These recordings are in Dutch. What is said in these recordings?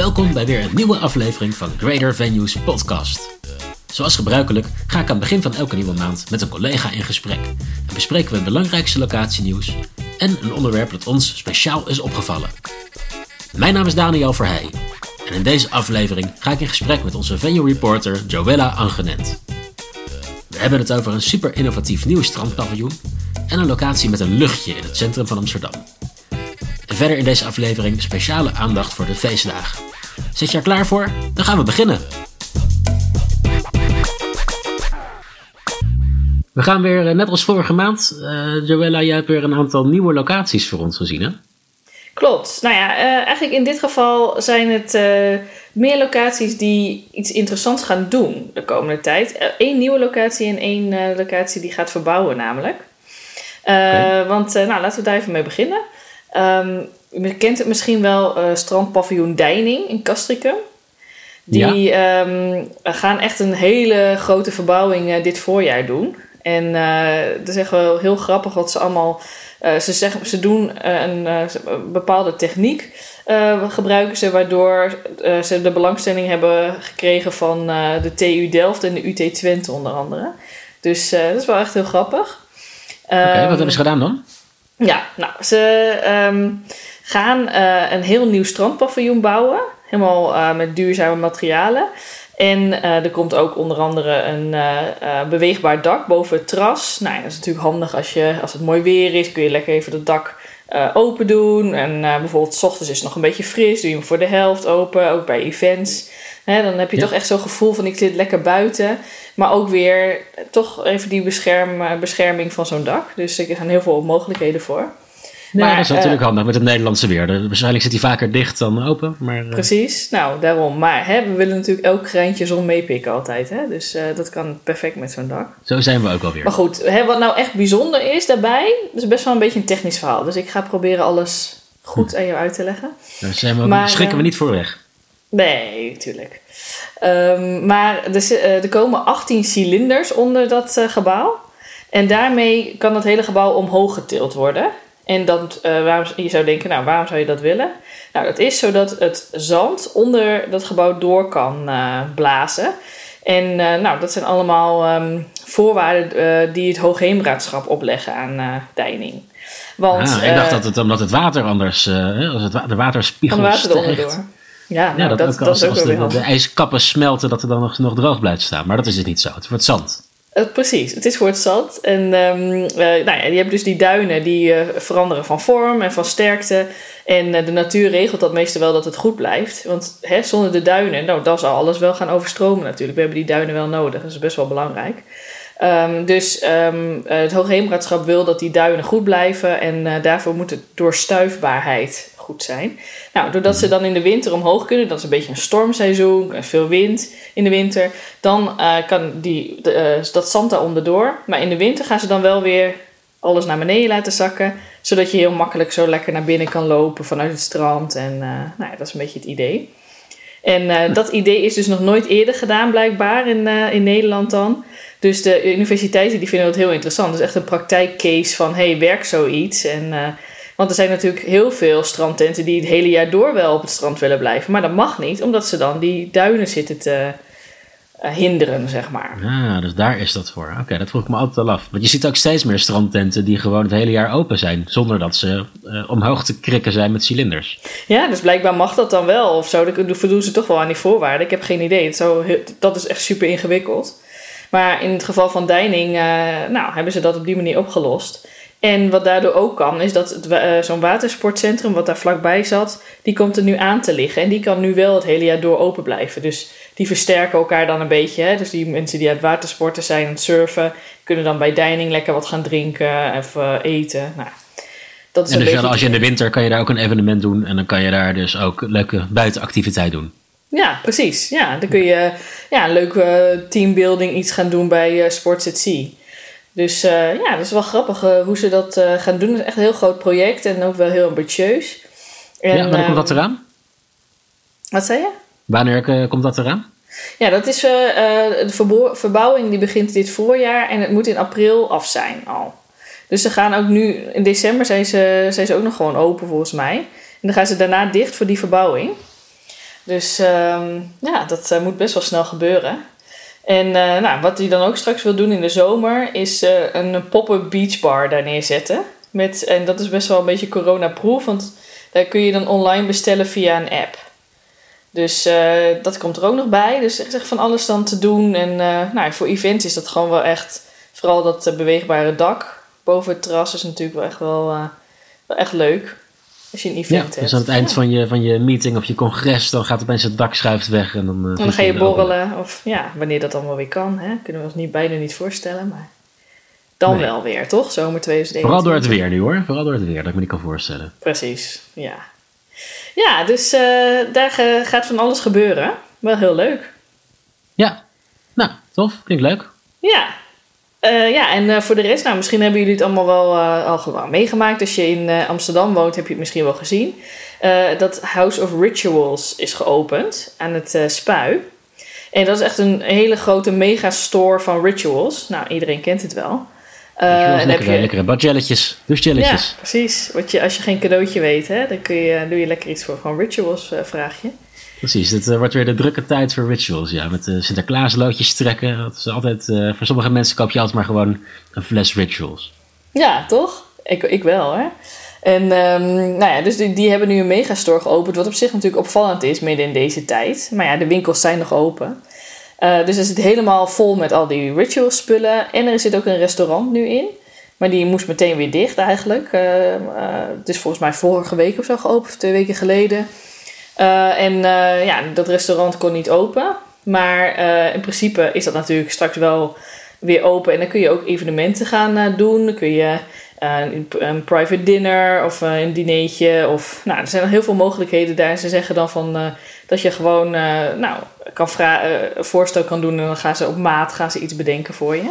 Welkom bij weer een nieuwe aflevering van Greater Venues Podcast. Zoals gebruikelijk ga ik aan het begin van elke nieuwe maand met een collega in gesprek en bespreken we het belangrijkste locatienieuws en een onderwerp dat ons speciaal is opgevallen. Mijn naam is Daniel Verheij en in deze aflevering ga ik in gesprek met onze venue reporter Joella Angenent. We hebben het over een super innovatief nieuw strandpaviljoen en een locatie met een luchtje in het centrum van Amsterdam. En verder in deze aflevering speciale aandacht voor de feestdagen. Zit je er klaar voor? Dan gaan we beginnen. We gaan weer, eh, net als vorige maand, uh, Joella, jij hebt weer een aantal nieuwe locaties voor ons gezien, hè? Klopt. Nou ja, uh, eigenlijk in dit geval zijn het uh, meer locaties die iets interessants gaan doen de komende tijd. Eén nieuwe locatie en één locatie die gaat verbouwen, namelijk. Okay. Want nou, laten we daar even mee beginnen. Um, je kent het misschien wel, uh, strandpaviljoen Deining in Castricum. Die ja. um, gaan echt een hele grote verbouwing uh, dit voorjaar doen. En uh, dat is echt wel heel grappig wat ze allemaal... ze, zeggen, ze doen een bepaalde techniek gebruiken ze... waardoor ze de belangstelling hebben gekregen van de TU Delft en de UT Twente onder andere. Dus dat is wel echt heel grappig. Oké, okay, wat hebben ze gedaan dan? Ja, nou, ze um, gaan uh, een heel nieuw strandpaviljoen bouwen. Helemaal uh, met duurzame materialen. En uh, er komt ook onder andere een beweegbaar dak boven het terras. Nou, ja, dat is natuurlijk handig als, je, als het mooi weer is. Kun je lekker even het dak open doen. En bijvoorbeeld s ochtends is het nog een beetje fris. Doe je hem voor de helft open. Ook bij events. Dan heb je ja. toch echt zo'n gevoel van ik zit lekker buiten. Maar ook weer toch even die bescherm, bescherming van zo'n dak. Dus er zijn heel veel mogelijkheden voor. Nee, maar, dat is natuurlijk uh, handig met het Nederlandse weer. Waarschijnlijk zit hij vaker dicht dan open. Maar, uh... Precies, nou daarom. Maar hè, we willen natuurlijk elk greintje zon meepikken altijd. Hè? Dus uh, dat kan perfect met zo'n dak. Zo zijn we ook alweer. Maar goed, hè, wat nou echt bijzonder is daarbij, dat is best wel een beetje een technisch verhaal. Dus ik ga proberen alles goed hm. aan jou uit te leggen. Daar zijn we, maar, schrikken we niet voor weg. Nee, natuurlijk. Um, maar er, er, komen 18 cilinders onder dat gebouw. En daarmee kan het hele gebouw omhoog getild worden. En dat, uh, waarom, je zou denken, nou, waarom zou je dat willen? Nou, dat is zodat het zand onder dat gebouw door kan uh, blazen. En nou, dat zijn allemaal um, voorwaarden die het Hoogheemraadschap opleggen aan Deining. Want, ah, ik dacht dat het omdat het water anders, als het wa de waterspiegel onderdoor. Ja, nou, ja, dat, dat, dat, dat als, is ook als wel de, de, ijskappen smelten, dat er dan nog, nog droog blijft staan. Maar dat is het niet zo. Het wordt zand. Uh, precies, het is voor het zand. En um, uh, nou ja, je hebt dus die duinen die uh, veranderen van vorm en van sterkte. En de natuur regelt dat meestal wel dat het goed blijft. Want hè, zonder de duinen, nou, dan zal alles wel gaan overstromen natuurlijk. We hebben die duinen wel nodig, dat is best wel belangrijk. Um, dus um, het Hoogheemraadschap wil dat die duinen goed blijven. En daarvoor moet de doorstuifbaarheid goed zijn. Nou, doordat ze dan in de winter omhoog kunnen, dat is een beetje een stormseizoen, veel wind in de winter, dan uh, kan die, de, uh, dat zand daar onderdoor. Maar in de winter gaan ze dan wel weer alles naar beneden laten zakken, zodat je heel makkelijk zo lekker naar binnen kan lopen vanuit het strand. En uh, nou ja, dat is een beetje het idee. En dat idee is dus nog nooit eerder gedaan, blijkbaar in, in Nederland dan. Dus de universiteiten die vinden dat heel interessant. Is echt een praktijkcase van, hey, werkt zoiets? En want er zijn natuurlijk heel veel strandtenten die het hele jaar door wel op het strand willen blijven. Maar dat mag niet, omdat ze dan die duinen zitten te uh, hinderen, zeg maar. Ah, dus daar is dat voor. Oké, okay, dat vroeg ik me altijd al af. Want je ziet ook steeds meer strandtenten die gewoon het hele jaar open zijn. Zonder dat ze uh, omhoog te krikken zijn met cilinders. Ja, dus blijkbaar mag dat dan wel of zo. Dan voldoen ze toch wel aan die voorwaarden. Ik heb geen idee. Het zo, dat is echt super ingewikkeld. Maar in het geval van Deining, uh, nou, hebben ze dat op die manier opgelost. En wat daardoor ook kan, is dat uh, zo'n watersportcentrum wat daar vlakbij zat, die komt er nu aan te liggen. En die kan nu wel het hele jaar door open blijven. Dus die versterken elkaar dan een beetje. Hè? Dus die mensen die aan het watersporten zijn, aan het surfen, kunnen dan bij Deining lekker wat gaan drinken of uh, eten. Nou, dat is en dus als je in de winter kan je daar ook een evenement doen en dan kan je daar dus ook leuke buitenactiviteit doen. Ja, precies. Ja, dan kun je ja, een leuke teambuilding iets gaan doen bij uh, Sports at Sea. Dus uh, ja, dat is wel grappig uh, hoe ze dat uh, gaan doen. Het is echt een heel groot project en ook wel heel ambitieus. En, ja, wanneer komt dat eraan? Wat zei je? Wanneer komt dat eraan? Ja, dat is de verbouwing die begint dit voorjaar en het moet in april af zijn al. Dus ze gaan ook nu, in december zijn ze, zijn ze ook nog gewoon open volgens mij. En dan gaan ze daarna dicht voor die verbouwing. Dus ehm, ja, dat eh, moet best wel snel gebeuren. En eh, nou, wat hij dan ook straks wil doen in de zomer, is eh, een pop-up beachbar daar neerzetten. Met, en dat is best wel een beetje corona-proof, want daar kun je dan online bestellen via een app. Dus dat komt er ook nog bij. Dus er is echt van alles dan te doen. En nou, voor events is dat gewoon wel echt, vooral dat beweegbare dak boven het terras is natuurlijk wel echt wel echt leuk. Als je een event hebt. Dus aan het eind van, je, van je meeting of je congres, dan gaat opeens het dak schuift weg. En dan, uh, dan ga je borrelen. Of ja, wanneer dat allemaal weer kan. Hè? Kunnen we ons niet, bijna niet voorstellen. Maar dan wel weer, toch? Zomer 2021. Vooral door het weer nu hoor. Vooral door het weer, dat ik me niet kan voorstellen. Precies, ja. Ja, dus uh, daar gaat van alles gebeuren. Wel heel leuk. Ja, nou, tof. Klinkt leuk. Ja, uh, ja, en uh, voor de rest, nou, misschien hebben jullie het allemaal wel uh, al meegemaakt. Als je in Amsterdam woont, heb je het misschien wel gezien. dat House of Rituals is geopend aan het Spui. En dat is echt een hele grote megastore van rituals. Nou, iedereen kent het wel. En lekkere, je... lekkere badjelletjes, douchejelletjes. Ja, precies. Wat je, als je geen cadeautje weet, hè, dan kun je, doe je lekker iets voor gewoon rituals, vraag je. Precies, het uh, wordt weer de drukke tijd voor rituals. Ja, met uh, Sinterklaasloodjes trekken. Dat is altijd, uh, voor sommige mensen koop je altijd maar gewoon een fles rituals. Ja, toch? Ik, ik wel, hè? En um, nou ja, dus die, die hebben nu een megastore geopend. Wat op zich natuurlijk opvallend is, midden in deze tijd. Maar ja, de winkels zijn nog open. Dus er zit helemaal vol met al die ritual spullen. En er zit ook een restaurant nu in. Maar die moest meteen weer dicht eigenlijk. het is volgens mij vorige week of zo geopend, twee weken geleden. En ja, dat restaurant kon niet open. Maar in principe is dat natuurlijk straks wel weer open. En dan kun je ook evenementen gaan doen. Dan kun je een, private dinner of een dinertje. Of, nou, er zijn heel veel mogelijkheden daar. Ze zeggen dan van, dat je gewoon nou, kan een voorstel kan doen. En dan gaan ze op maat gaan ze iets bedenken voor je.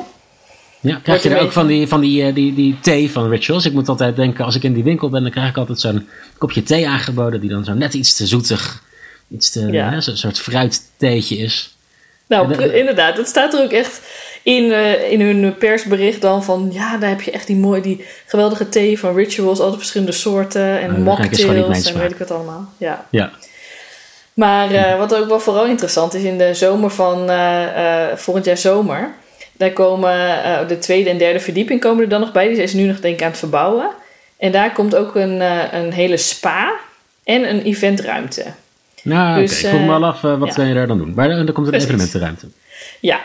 Ja, krijg je er ook van die, van die, eh, die, die thee van Rituals? Ik moet altijd denken, als ik in die winkel ben, dan krijg ik altijd zo'n kopje thee aangeboden, die dan zo net iets te zoetig, iets te, ja. zo'n soort fruittheetje is. Nou, inderdaad, dat staat er ook echt in, uh, in hun persbericht dan van, ja, daar heb je echt die mooie, die geweldige thee van Rituals, alle verschillende soorten en oh, mocktails en weet ik wat allemaal. Ja. ja. Maar uh, wat ook wel vooral interessant is, in de zomer van uh, volgend jaar zomer daar komen uh, de tweede en derde verdieping komen er dan nog bij. Die zijn ze nu nog denk ik aan het verbouwen. En daar komt ook een, uh, een hele spa en een eventruimte. Nou, dus, okay. ik vroeg me al af, uh, wat ja. je daar dan doen? Maar er komt een evenementenruimte. Ja,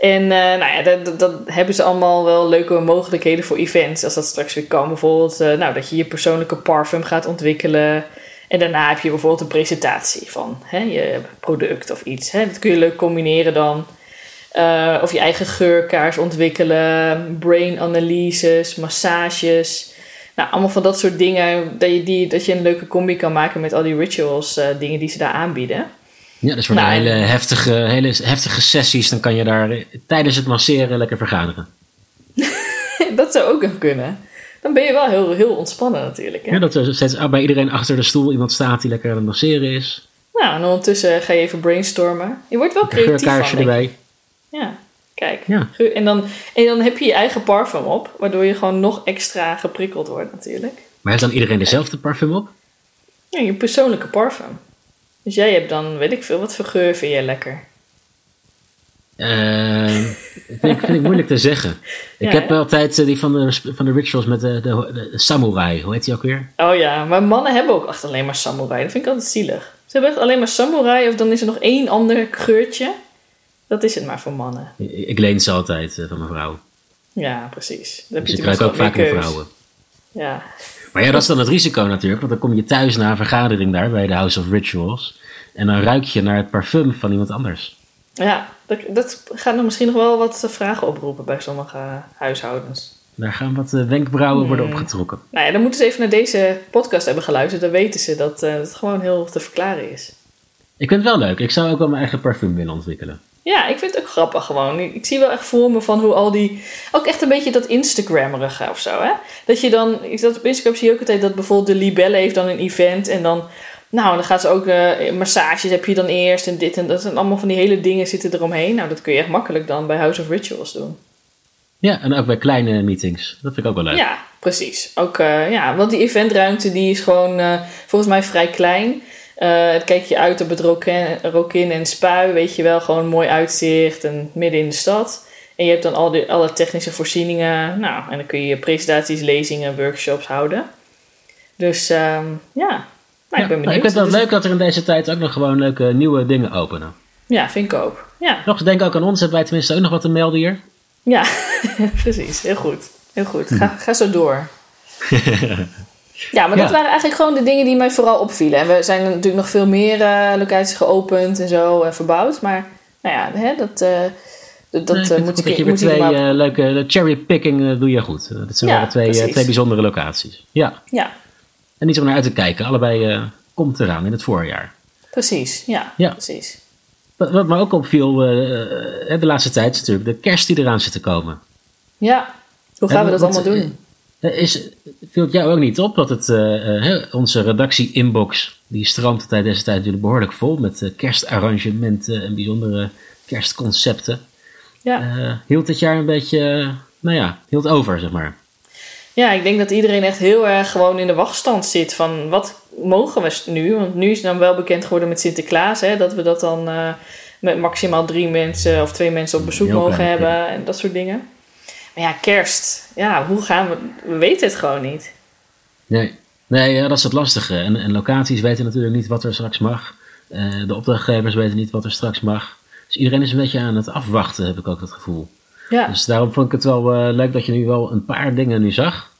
en nou ja, dat, dat, hebben ze allemaal wel leuke mogelijkheden voor events. Als dat straks weer kan. Bijvoorbeeld nou, dat je je persoonlijke parfum gaat ontwikkelen. En daarna heb je bijvoorbeeld een presentatie van hè, je product of iets. Hè. Dat kun je leuk combineren dan uh, of je eigen geurkaars ontwikkelen, brain analyses, massages. Nou, allemaal van dat soort dingen. Dat je, die, dat je een leuke combi kan maken met al die rituals, uh, dingen die ze daar aanbieden. Ja, dus voor nou, hele, heftige, hele heftige sessies, dan kan je daar tijdens het masseren lekker vergaderen. dat zou ook nog kunnen. Dan ben je wel heel, heel ontspannen natuurlijk. Hè? Ja, dat er steeds bij iedereen achter de stoel iemand staat die lekker aan het masseren is. Nou, en ondertussen ga je even brainstormen. Je wordt wel creatief Een geurkaarsje erbij. Ja, kijk. Ja. En, dan, en dan heb je je eigen parfum op, waardoor je gewoon nog extra geprikkeld wordt natuurlijk. Maar heeft dan iedereen dezelfde parfum op? Ja, je persoonlijke parfum. Dus jij hebt dan, weet ik veel, wat voor geur vind jij lekker? Uh, vind, ik, vind ik moeilijk te zeggen. Ik heb altijd eh, die van de, van de rituals met de, de, samurai. Hoe heet die ook weer? Oh ja, maar mannen hebben ook echt alleen maar samurai. Dat vind ik altijd zielig. Ze hebben echt alleen maar samurai of dan is er nog één ander geurtje. Dat is het maar voor mannen. Ik leen ze altijd uh, van mijn vrouw. Ja, precies. Dan heb dus je dus ook vaak met vrouwen. Ja. Maar ja, dat is dan het risico natuurlijk. Want dan kom je thuis na een vergadering daar bij de House of Rituals. En dan ruik je naar het parfum van iemand anders. Ja, dat, dat gaat dan misschien nog wel wat vragen oproepen bij sommige huishoudens. Daar gaan wat eh, wenkbrauwen worden opgetrokken. Nou ja, dan moeten ze even naar deze podcast hebben geluisterd. Dan weten ze dat het gewoon heel te verklaren is. Ik vind het wel leuk. Ik zou ook wel mijn eigen parfum willen ontwikkelen. Ja, ik vind het ook grappig gewoon. Ik zie wel echt voor me van hoe al die... Ook echt een beetje dat Instagrammerige of zo, hè? Dat je dan... Ik dat op Instagram zie je ook altijd dat bijvoorbeeld de Libelle heeft dan een event en dan... Nou, dan gaat ze ook... Uh, massages heb je dan eerst en dit en dat. En allemaal van die hele dingen zitten eromheen. Nou, dat kun je echt makkelijk dan bij House of Rituals doen. Ja, en ook bij kleine meetings. Dat vind ik ook wel leuk. Ja, precies. Ook, uh, ja, want die eventruimte die is gewoon uh, volgens mij vrij klein. Uh, kijk je uit op het Rokin, en Spui, weet je wel, gewoon mooi uitzicht en midden in de stad. En je hebt dan al die, alle technische voorzieningen. Nou, en dan kun je presentaties, lezingen, workshops houden. Dus um, ja, nou, ik ben benieuwd. ik vind het wel leuk dat er in deze tijd ook nog gewoon leuke nieuwe dingen openen. Ja, vind ik ook. Ja. Nog eens denken ook aan ons. Hebben wij tenminste ook nog wat te melden hier? Ja, precies. Heel goed. Heel goed. Ga, ga zo door. ja, maar dat waren eigenlijk gewoon de dingen die mij vooral opvielen. En we zijn natuurlijk nog veel meer uh, locaties geopend en zo uh, verbouwd. Maar nou ja, hè, dat... Uh, dat nee, moet ik, je weer twee maar... leuke cherrypicking doe je goed. Dat zijn ja, wel twee, twee bijzondere locaties. Ja. ja. En niet om naar uit te kijken. Allebei komt eraan in het voorjaar. Precies, ja. ja. Precies. Wat, wat me ook opviel de laatste tijd is natuurlijk de kerst die eraan zit te komen. Ja, hoe gaan we dat allemaal doen? Is, viel het jou ook niet op dat het, uh, onze redactie-inbox, die stroomt tijd deze tijd natuurlijk behoorlijk vol met kerstarrangementen en bijzondere kerstconcepten. Ja. hield dit jaar een beetje, nou ja, hield over, zeg maar. Ja, ik denk dat iedereen echt heel erg gewoon in de wachtstand zit van wat mogen we nu? Want nu is het dan wel bekend geworden met Sinterklaas, hè, dat we dat dan met maximaal drie mensen of twee mensen op bezoek mogen hebben en dat soort dingen. Maar ja, kerst. Ja, hoe gaan we... We weten het gewoon niet. Nee, nee ja, dat is het lastige. En, en locaties weten natuurlijk niet wat er straks mag. Uh, de opdrachtgevers weten niet wat er straks mag. Dus iedereen is een beetje aan het afwachten, heb ik ook het gevoel. Ja. Dus daarom vond ik het wel uh, leuk dat je nu wel een paar dingen nu zag.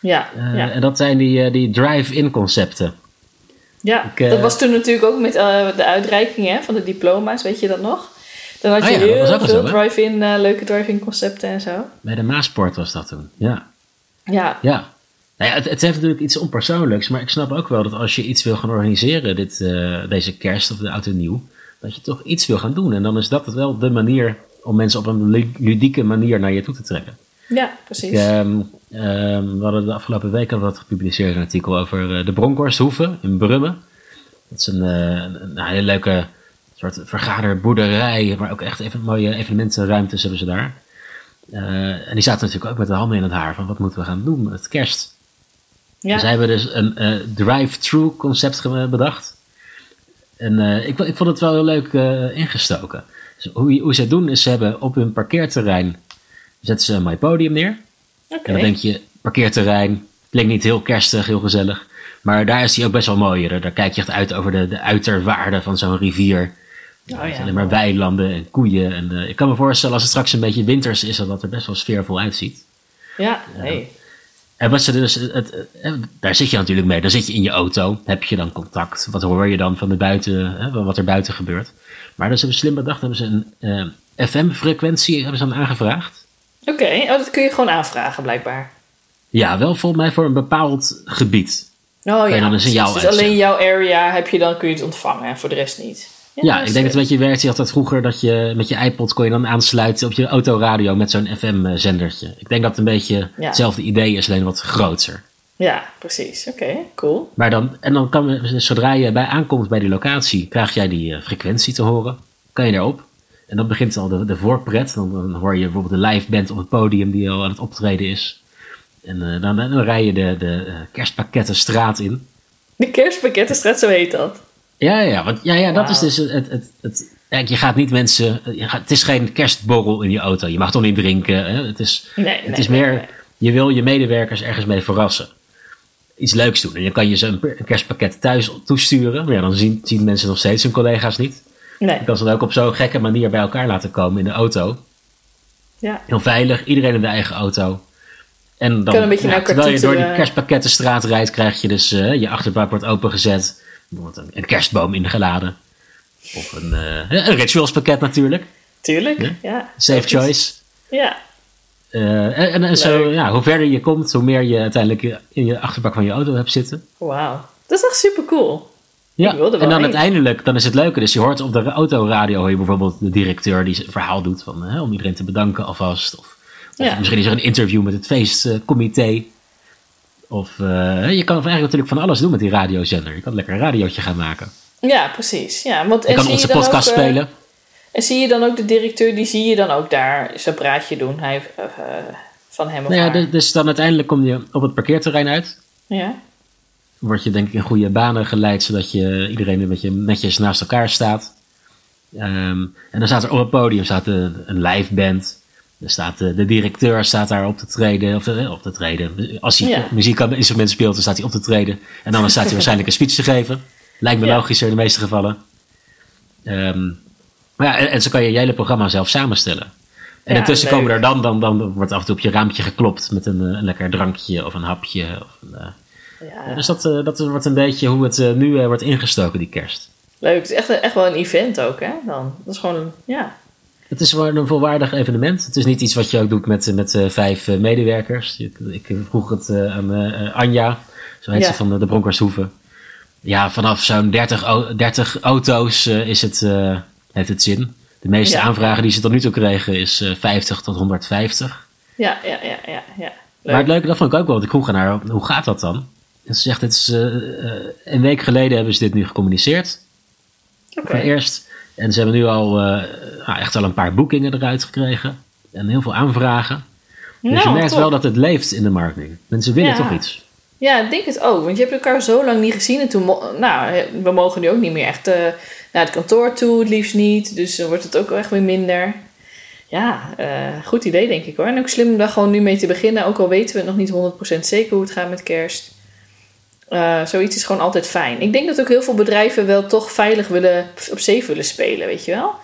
Ja, ja. En dat zijn die, die drive-in concepten. Ja, ik, dat was toen natuurlijk ook met de uitreiking hè, van de diploma's, weet je dat nog? Dan had je oh heel veel drive-in, uh, leuke drive-in concepten en zo. Bij de Maasport was dat toen, ja. Ja. Ja. Nou ja, het, het heeft natuurlijk iets onpersoonlijks, maar ik snap ook wel dat als je iets wil gaan organiseren, dit, uh, deze kerst of de oud nieuw, dat je toch iets wil gaan doen. En dan is dat wel de manier om mensen op een ludieke manier naar je toe te trekken. Ja, precies. Ik, um, um, we hadden de afgelopen week al wat gepubliceerd een artikel over uh, de Bronkhorsthoeve in Brummen. Dat is een, een, een hele leuke soort vergaderboerderij, maar ook echt even mooie evenementenruimtes hebben ze daar. Uh, en die zaten natuurlijk ook met de handen in het haar van wat moeten we gaan doen met kerst. Ja. Zij hebben dus een uh, drive-through concept bedacht. En uh, ik, ik, vond het wel heel leuk ingestoken. Dus hoe, hoe ze het doen is, ze hebben op hun parkeerterrein, zetten ze een mooi podium neer. Okay. En dan denk je, parkeerterrein, klinkt niet heel kerstig, heel gezellig. Maar daar is hij ook best wel mooier. Daar kijk je echt uit over de, de uiterwaarden van zo'n rivier. Oh, ja. Alleen maar weilanden en koeien. En, uh, ik kan me voorstellen als het straks een beetje winters is, dat het er best wel sfeervol uitziet. Ja, nee. En wat ze dus, het, daar zit je natuurlijk mee. Dan zit je in je auto, heb je dan contact. Wat hoor je dan van de buiten, hè, wat er buiten gebeurt. Maar dus hebben slim bedacht, hebben ze een uh, eh, FM-frequentie hebben ze dan aangevraagd. Oké, oh, dat kun je gewoon aanvragen blijkbaar. Ja, wel volgens mij voor een bepaald gebied. Oh ja, dan een signaal dus alleen jouw area heb je dan, kun je het ontvangen en voor de rest niet. Ja, ik denk dat het een beetje werkt. Je had dat vroeger dat je met je iPod kon je dan aansluiten op je autoradio met zo'n FM-zendertje. Ik denk dat het een beetje hetzelfde idee is, alleen wat groter. Ja, precies. Oké, cool. Maar dan, en dan kan, zodra je bij aankomt bij die locatie, krijg jij die uh, frequentie te horen. Kan je daarop. En dan begint al de, de voorpret. Dan, dan, hoor je bijvoorbeeld de live band op het podium die al aan het optreden is. En uh, dan, dan, rij je de, de uh, kerstpakkettenstraat in. De kerstpakkettenstraat, zo heet dat? Ja, ja, want, ja, ja dat is dus het, het, het, het, je gaat niet mensen. Gaat, het is geen kerstborrel in je auto. Je mag toch niet drinken. Hè? Het is, nee, het is meer. Je wil je medewerkers ergens mee verrassen. Iets leuks doen. En dan kan je ze een, kerstpakket thuis toesturen. Maar ja, dan zien, zien mensen nog steeds hun collega's niet. Nee. Je kan ze dan ook op zo'n gekke manier bij elkaar laten komen in de auto. Ja. Heel veilig, iedereen in de eigen auto. En dan, kan een beetje ja, terwijl je door die kerstpakkettenstraat rijdt, krijg je dus uh, je achterbak wordt opengezet bijvoorbeeld een, kerstboom ingeladen. Of een, uh, een ritualspakket natuurlijk. Tuurlijk, ja. Safe choice. Ja. Uh, en, en zo, ja, hoe verder je komt, hoe meer je uiteindelijk in je achterbak van je auto hebt zitten. Wauw, dat is echt super cool. Ja, en dan uiteindelijk, dan is het leuke. Dus je hoort op de autoradio hoor je bijvoorbeeld de directeur die een verhaal doet van, hè, om iedereen te bedanken alvast. Of, of ja. misschien is er een interview met het feestcomité. Of uh, je kan eigenlijk natuurlijk van alles doen met die radiozender. Je kan lekker een radiootje gaan maken. Ja, precies. Ja, want, je kan onze podcast ook, eh, spelen. En zie je dan ook de directeur, die zie je dan ook daar zijn praatje doen hij, uh, van hem of nou ja, haar. Dus dan uiteindelijk kom je op het parkeerterrein uit. Ja. word je denk ik in goede banen geleid, zodat je iedereen een beetje netjes naast elkaar staat. Ehm, en dan staat er op het podium staat een, een live band. Er staat de, de directeur staat daar op te treden. Of eh, op te treden. Als hij Ja. muziek aan instrument speelt, dan staat hij op te treden. En anders staat hij waarschijnlijk een speech te geven. Lijkt me Ja. logischer in de meeste gevallen. Ehm, maar ja, en, en zo kan je je hele programma zelf samenstellen. En intussen leuk. komen er dan, dan, dan wordt af en toe op je raampje geklopt met een, eh, een lekker drankje of een hapje. Of een, eh, Dus dat, eh, dat wordt een beetje hoe het eh, nu eh, wordt ingestoken, die kerst. leuk. Het is echt, echt wel een event ook, hè? Dan. Dat is gewoon, een- ja. Het is een volwaardig evenement. Het is niet iets wat je ook doet met, met eh, vijf eh, medewerkers. Ik, ik vroeg het eh, aan Anja, zo heet Ja. ze van de, de Bronkershoeve. Ja, vanaf zo'n 30, au- 30 auto's is het, heeft het zin. De meeste Ja. aanvragen die ze tot nu toe kregen is eh, 50 tot 150. Ja, ja, ja, ja. ja. Maar het leuke, dat vond ik ook wel, want ik vroeg aan haar, hoe gaat dat dan? En ze zegt, het is, een week geleden hebben ze dit nu gecommuniceerd. Oké. Eerst. En ze hebben nu al eh, nou, echt al een paar boekingen eruit gekregen. En heel veel aanvragen. Dus Nou, je merkt top. wel dat het leeft in de marketing. Mensen willen Ja. toch iets. Ja, ik denk het ook. Want je hebt elkaar zo lang niet gezien. En toen, nou, we mogen nu ook niet meer echt eh, naar het kantoor toe, het liefst niet. Dus dan wordt het ook echt weer minder. Ja, eh, goed idee denk ik hoor. En ook slim om daar gewoon nu mee te beginnen. Ook al weten we nog niet 100% zeker hoe het gaat met kerst. Eh, zoiets is gewoon altijd fijn. Ik denk dat ook heel veel bedrijven wel toch veilig willen op zee willen spelen, weet je wel.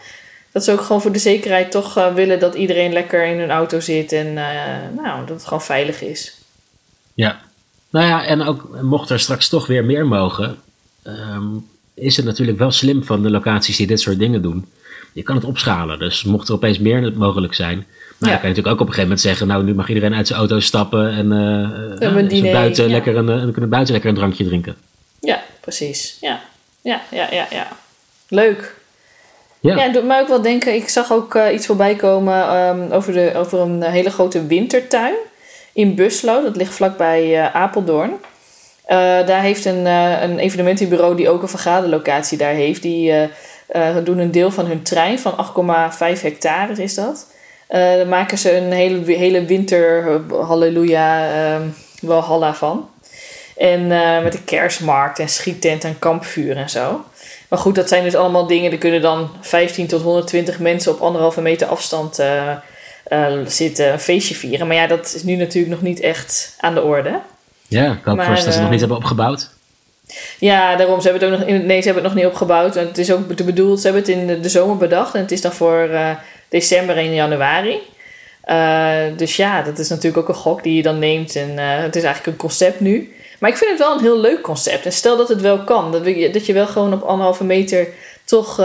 Dat ze ook gewoon voor de zekerheid toch eh, willen dat iedereen lekker in hun auto zit. En eh, nou, dat het gewoon veilig is. Ja. Nou ja, en ook mocht er straks toch weer meer mogen. ehm, is het natuurlijk wel slim van de locaties die dit soort dingen doen. Je kan het opschalen. Dus mocht er opeens meer mogelijk zijn. Nou, Ja. dan kan je natuurlijk ook op een gegeven moment zeggen. Nou, nu mag iedereen uit zijn auto stappen. En een eh, diner, buiten ja. lekker een, eh, we kunnen buiten lekker een drankje drinken. Ja, precies. Ja, ja, ja, ja. ja. Leuk. Ja. Ja, doet mij ook wel denken. Ik zag ook eh, iets voorbij komen ehm, over, de, over een hele grote wintertuin in Buslo. Dat ligt vlakbij eh, Apeldoorn. Daar heeft een, een evenementenbureau die ook een vergaderlocatie daar heeft. Die eh, doen een deel van hun trein van 8,5 hectare is dat. Eh daar maken ze een hele, hele winter eh, halleluja eh, walhalla van. En met een kerstmarkt en schiettent en kampvuur en zo. Maar goed, dat zijn dus allemaal dingen. Er kunnen dan 15 tot 120 mensen op anderhalve meter afstand zitten, een feestje vieren. Maar ja, dat is nu natuurlijk nog niet echt aan de orde. Ja, ik hoop Maar, vast dat ze het nog niet hebben opgebouwd. Ja, daarom. Ze hebben het ook nog in, nee, ze hebben het nog niet opgebouwd. Het is ook bedoeld, ze hebben het in de, de zomer bedacht. En het is dan voor eh, december en januari. Eh, dus ja, dat is natuurlijk ook een gok die je dan neemt. En eh, het is eigenlijk een concept nu. Maar ik vind het wel een heel leuk concept. En stel dat het wel kan. Dat, we- dat je wel gewoon op anderhalve meter toch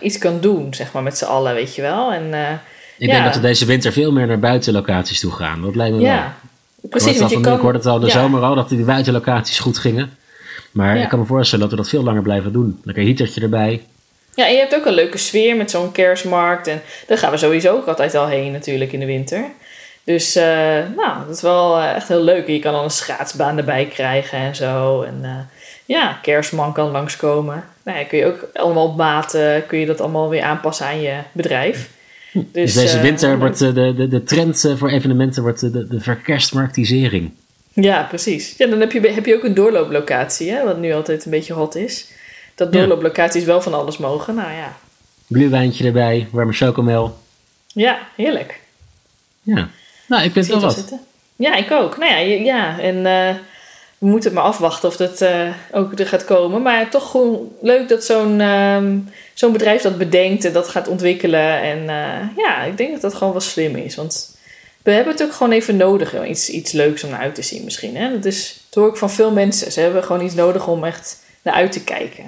iets kan doen, zeg maar, met z'n allen, weet je wel. En Ik ja. denk dat we deze winter veel meer naar buitenlocaties toe gaan. Dat lijkt me wel. ja, Ik precies. hoorde Want het je kan, ik hoorde het al in de ja. zomer al, dat die buitenlocaties goed gingen. Maar Ja. ik kan me voorstellen dat we dat veel langer blijven doen. Lekker heatertje erbij. Ja, en je hebt ook een leuke sfeer met zo'n kerstmarkt. En daar gaan we sowieso ook altijd al heen natuurlijk in de winter. Dus eh, nou, dat is wel eh, echt heel leuk. Je kan dan een schaatsbaan erbij krijgen en zo. En eh, ja, kerstman kan langskomen. Nou ja, kun je ook allemaal op maat, kun je dat allemaal weer aanpassen aan je bedrijf. Dus, deze eh, winter wordt de, de, de trend voor evenementen wordt de, de verkerstmarktisering. Ja, precies. Ja, dan heb je, heb je ook een doorlooplocatie, hè, wat nu altijd een beetje hot is. Dat doorlooplocaties wel van alles mogen. Nou ja, Gluwijntje erbij, warme chocomel. ja heerlijk. Ja, nou ik vind het wel wat. zitten? Ja, ik ook. Nou ja, ja en eh, we moeten maar afwachten of dat eh, ook er gaat komen. Maar toch gewoon leuk dat zo'n ehm, zo'n bedrijf dat bedenkt en dat gaat ontwikkelen. En eh, ja, ik denk dat dat gewoon wel slim is. Want we hebben het ook gewoon even nodig. Iets, iets leuks om naar uit te zien misschien. Hè? Dat, is, dat hoor ik van veel mensen. Ze hebben gewoon iets nodig om echt naar uit te kijken.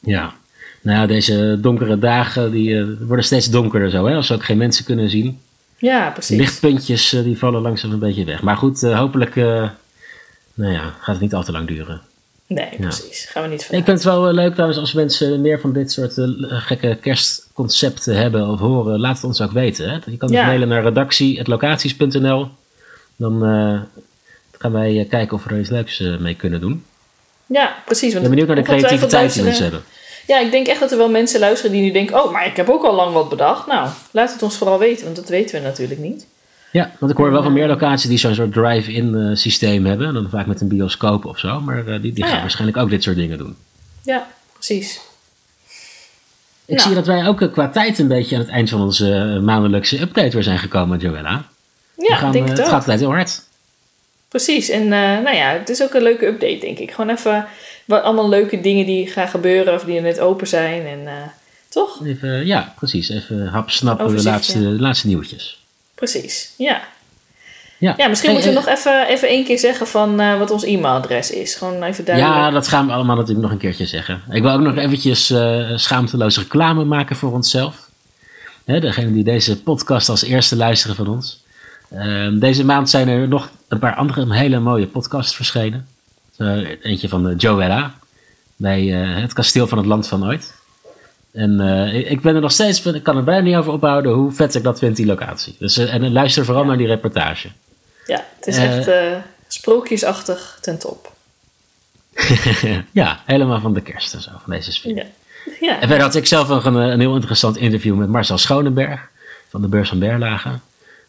Ja. Nou ja, deze donkere dagen die, eh, worden steeds donkerder zo. Hè? Als we ook geen mensen kunnen zien. Ja, precies. Lichtpuntjes eh, die vallen langzaam een beetje weg. Maar goed, eh, hopelijk nou ja, gaat het niet al te lang duren. Nee, precies. Gaan we niet Ik vanuit. vind het wel eh, leuk trouwens als mensen meer van dit soort eh, gekke kerstconcepten hebben of horen. Laat het ons ook weten. Hè? Je kan dus Ja. mailen naar redactie.locaties.nl. Dan eh, gaan wij kijken of we er iets leuks mee kunnen doen. Ja, precies. Ik Want ben benieuwd naar de creativiteit die mensen hebben. Ja, ik denk echt dat er wel mensen luisteren die nu denken: Oh, maar ik heb ook al lang wat bedacht. Nou, laat het ons vooral weten, want dat weten we natuurlijk niet. Ja, want ik hoor wel van meer locaties die zo'n soort drive-in eh, systeem hebben. Dan vaak met een bioscoop of zo. Maar eh, die, die Ah, gaan ja. waarschijnlijk ook dit soort dingen doen. Ja, precies. Ik Nou. zie dat wij ook eh, qua tijd een beetje aan het eind van onze maandelijkse update weer zijn gekomen, Joella. Ja, gaan, denk het gaat altijd heel hard. Precies. En nou ja, het is ook een leuke update, denk ik. Gewoon even wat allemaal leuke dingen die gaan gebeuren of die er net open zijn. En toch? Even, ja, precies. Even hap snappen de laatste, de laatste nieuwtjes. Precies. Ja. Ja, Ja, misschien Hey, moeten we nog even, even één keer zeggen van eh, wat ons e-mailadres is. Gewoon even duidelijk. Ja, dat gaan we allemaal natuurlijk nog een keertje zeggen. Ik wil ook nog eventjes eh schaamteloos reclame maken voor onszelf. Hè, degene die deze podcast als eerste luisteren van ons. Ehm, deze maand zijn er nog een paar andere hele mooie podcasts verschenen. Eh, eentje van Joella bij het kasteel van het land van ooit. En eh, ik ben er nog steeds, ik kan er bijna niet over ophouden hoe vet ik dat vind, die locatie. Dus, eh, en luister vooral naar die reportage. Ja, het is Eh, echt eh, sprookjesachtig ten top. ja, helemaal van de kerst en zo, van deze sfeer. Ja. Ja. En verder had ik zelf nog een, een heel interessant interview met Marcel Schonenberg van de Beurs van Berlage.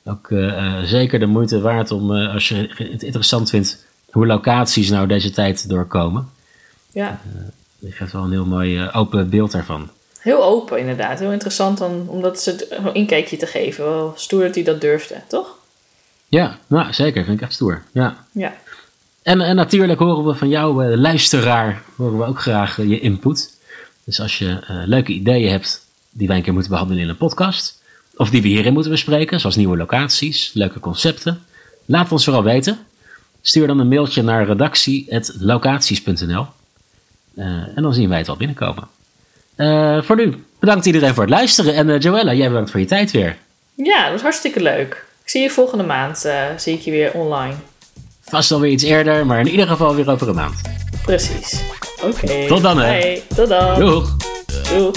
Ook eh, eh, zeker de moeite waard om, eh, als je het interessant vindt, hoe locaties nou deze tijd doorkomen. ja. Je geeft wel een heel mooi eh, open beeld daarvan. Heel open inderdaad. Heel interessant dan, om dat ze het een inkijkje te geven. Wel stoer dat hij dat durfde, toch? Ja, nou zeker, vind ik echt stoer. Ja. Ja. En, en natuurlijk horen we van jou, eh, luisteraar, horen we ook graag eh, je input. Dus als je eh, leuke ideeën hebt die wij een keer moeten behandelen in een podcast, of die we hierin moeten bespreken, zoals nieuwe locaties, leuke concepten, laat ons vooral weten. Stuur dan een mailtje naar redactie.locaties.nl en dan zien wij het wel binnenkomen. Eh, voor nu, bedankt iedereen voor het luisteren. En eh, Joella, jij bedankt voor je tijd weer. Ja, dat was hartstikke leuk. Ik zie je volgende maand. eh, zie ik je weer online. Vast alweer iets eerder, maar in ieder geval weer over een maand. Precies. Oké. Tot dan, hè. Hey, tot dan. Doeg! Doeg.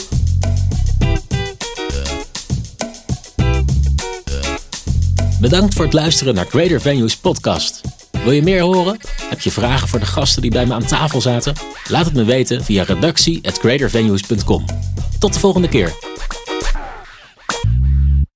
Bedankt voor het luisteren naar Greater Venues podcast. Wil je meer horen? Heb je vragen voor de gasten die bij me aan tafel zaten? Laat het me weten via redactie@greatervenues.com. Tot de volgende keer.